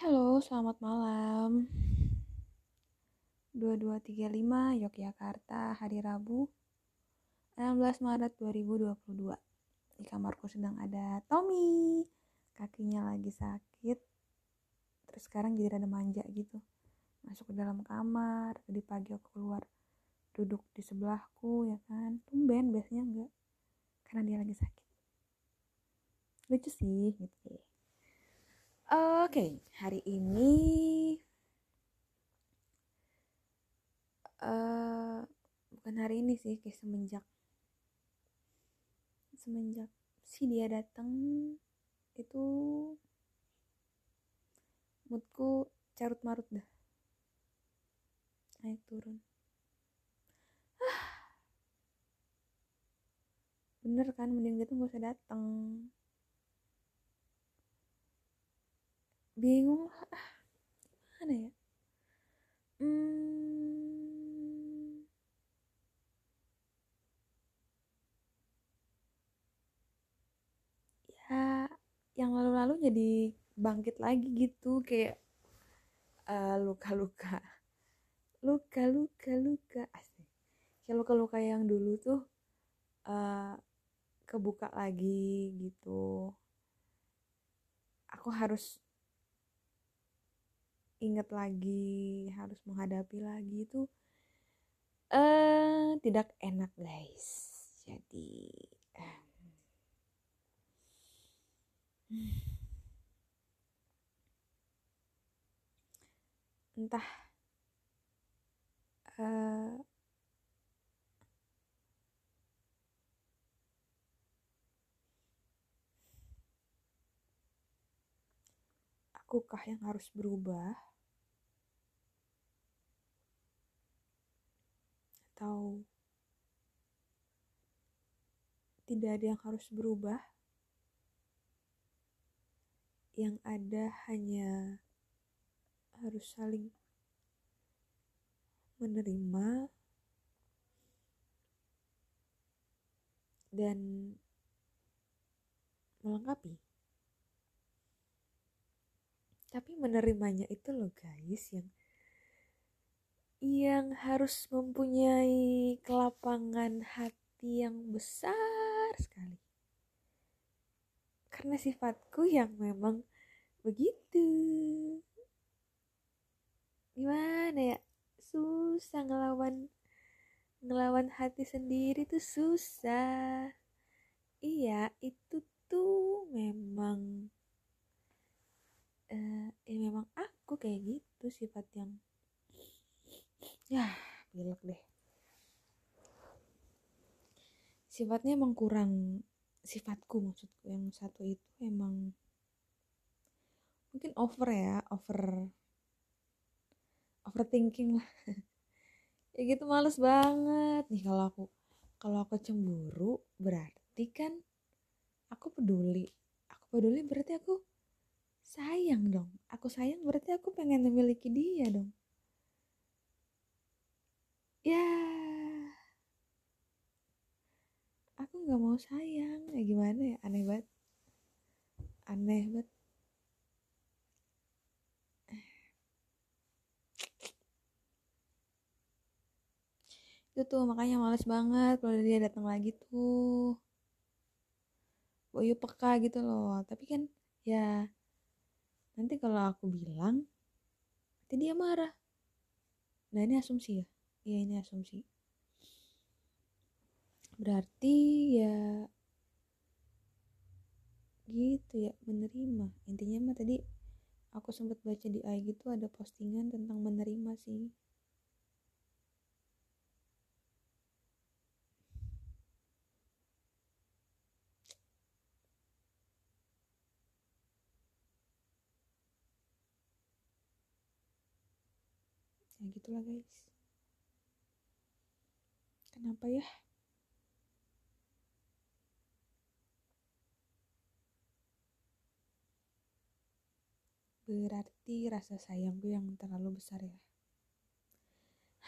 Halo, selamat malam. 2235 Yogyakarta, hari Rabu, 16 Maret 2022. Di kamarku sedang ada Tommy. Kakinya lagi sakit. Terus sekarang jadi rada manja gitu. Masuk ke dalam kamar, tadi pagi aku keluar duduk di sebelahku ya kan. Tumben biasanya enggak. Karena dia lagi sakit. Lucu sih gitu. Oke, okay, hari ini uh, bukan hari ini sih, kayak semenjak semenjak si dia datang itu moodku carut marut dah. Naik turun. Bener kan mending dia tuh gak usah datang bingung. Lah ah, ya? Hmm, ya yang lalu-lalu jadi bangkit lagi gitu kayak uh, luka-luka. Luka-luka luka asli kayak luka-luka yang dulu tuh uh, kebuka lagi gitu. Aku harus ingat lagi harus menghadapi lagi itu eh uh, tidak enak guys. Jadi um, entah uh, akukah yang harus berubah atau tidak ada yang harus berubah. Yang ada hanya harus saling menerima dan melengkapi. Tapi menerimanya itu loh guys yang yang harus mempunyai kelapangan hati yang besar sekali. Karena sifatku yang memang begitu. Gimana ya? Susah ngelawan ngelawan hati sendiri tuh susah. Iya, itu tuh memang uh, ya memang aku kayak gitu sifat yang ya pilek deh. Sifatnya emang kurang sifatku maksudku. Yang satu itu emang mungkin over ya over overthinking lah. Ya gitu males banget. Nih kalau aku kalau aku cemburu berarti kan aku peduli. Aku peduli berarti aku sayang dong. Aku sayang berarti aku pengen memiliki dia dong. Ya. Aku nggak mau sayang. Ya gimana ya? Aneh banget. Aneh banget. Itu tuh makanya males banget kalau dia datang lagi tuh. Boyu peka gitu loh. Tapi kan ya nanti kalau aku bilang nanti dia marah. Nah ini asumsi ya. Ya ini asumsi. Berarti ya gitu ya menerima. Intinya mah tadi aku sempat baca di IG itu ada postingan tentang menerima sih ya gitulah guys Kenapa ya? Berarti rasa sayangku yang terlalu besar ya.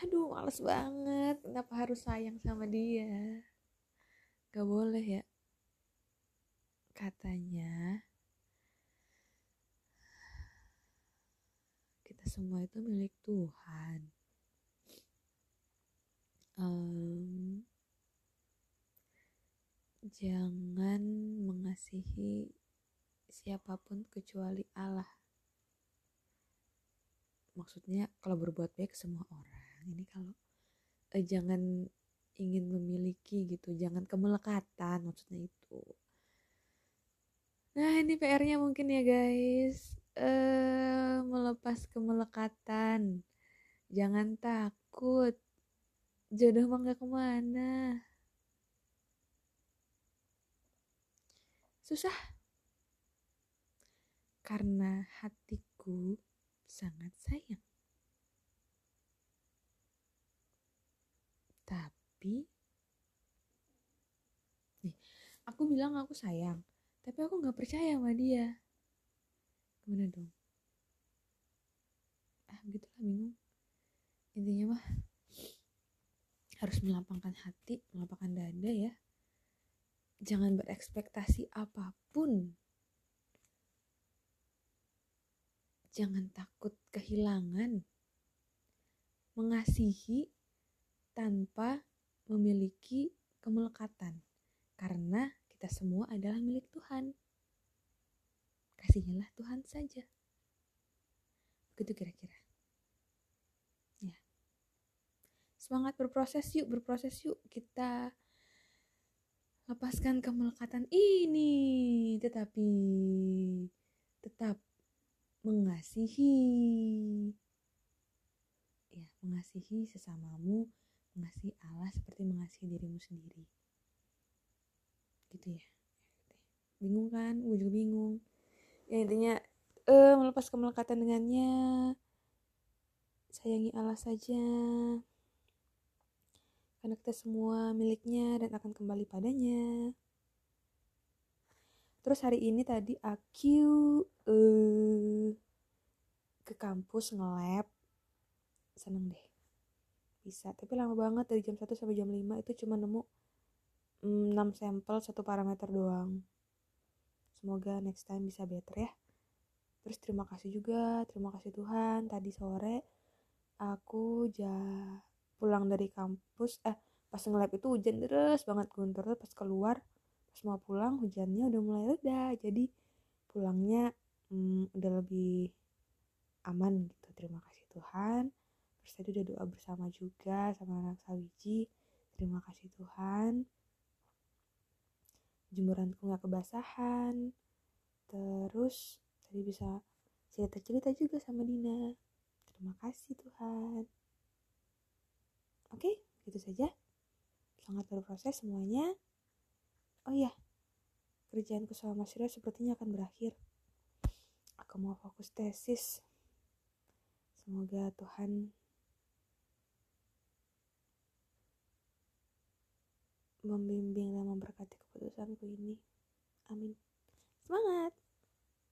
Aduh, males banget. Kenapa harus sayang sama dia? Gak boleh ya. Katanya semua itu milik Tuhan. Um, jangan mengasihi siapa pun kecuali Allah. Maksudnya kalau berbuat baik semua orang. Ini kalau eh, jangan ingin memiliki gitu. Jangan kemelekatan maksudnya itu. Nah ini PR-nya mungkin ya guys eh melepas kemelekatan. Jangan takut. Jodoh mah gak ke mana. Susah. Karena hatiku sangat sayang. Tapi aku bilang aku sayang tapi aku nggak percaya sama dia gimana dong? Ah begitulah bingung. Intinya mah harus melapangkan hati melapangkan dada ya. Jangan berekspektasi apa pun. Jangan takut kehilangan. Mengasihi tanpa memiliki kemelekatan. Karena kita semua adalah milik Tuhan kasihnya Tuhan saja. Begitu kira-kira. Ya. Semangat berproses yuk berproses yuk. Kita lepaskan kemelekatan ini. Tetapi tetap mengasihi. Ya mengasihi sesamamu mengasihi Allah seperti mengasihi dirimu sendiri. Gitu ya. Bingung kan? Gue bingung ya intinya eh melepas kemelekatan dengannya. Sayangi Allah saja. Karena kita semua miliknya dan akan kembali padanya. Terus hari ini tadi aku uh, ke kampus nge-lab. Seneng deh. Bisa. Tapi lama banget dari jam 1 sampai jam 5 itu cuma nemu 6 sampel satu parameter doang semoga next time bisa better ya. Terus terima kasih juga terima kasih Tuhan tadi sore aku ja pulang dari kampus eh pas nge-lab itu hujan terus banget guntur. Pas keluar pas mau pulang hujannya udah mulai reda. Jadi pulangnya hmm, udah lebih aman gitu. Terima kasih Tuhan. Terus tadi udah doa bersama juga sama anak Sawiji. Terima kasih Tuhan jemuranku nggak kebasahan. Terus tadi bisa cerita-cerita juga sama Dina. Terima kasih Tuhan. Oke gitu saja. Sangat berproses semuanya. Oh iya kerjaanku selama Surya sepertinya akan berakhir. Aku mau fokus tesis. Semoga Tuhan membimbing dan memberkati keputusanku ini. Amin. Semangat!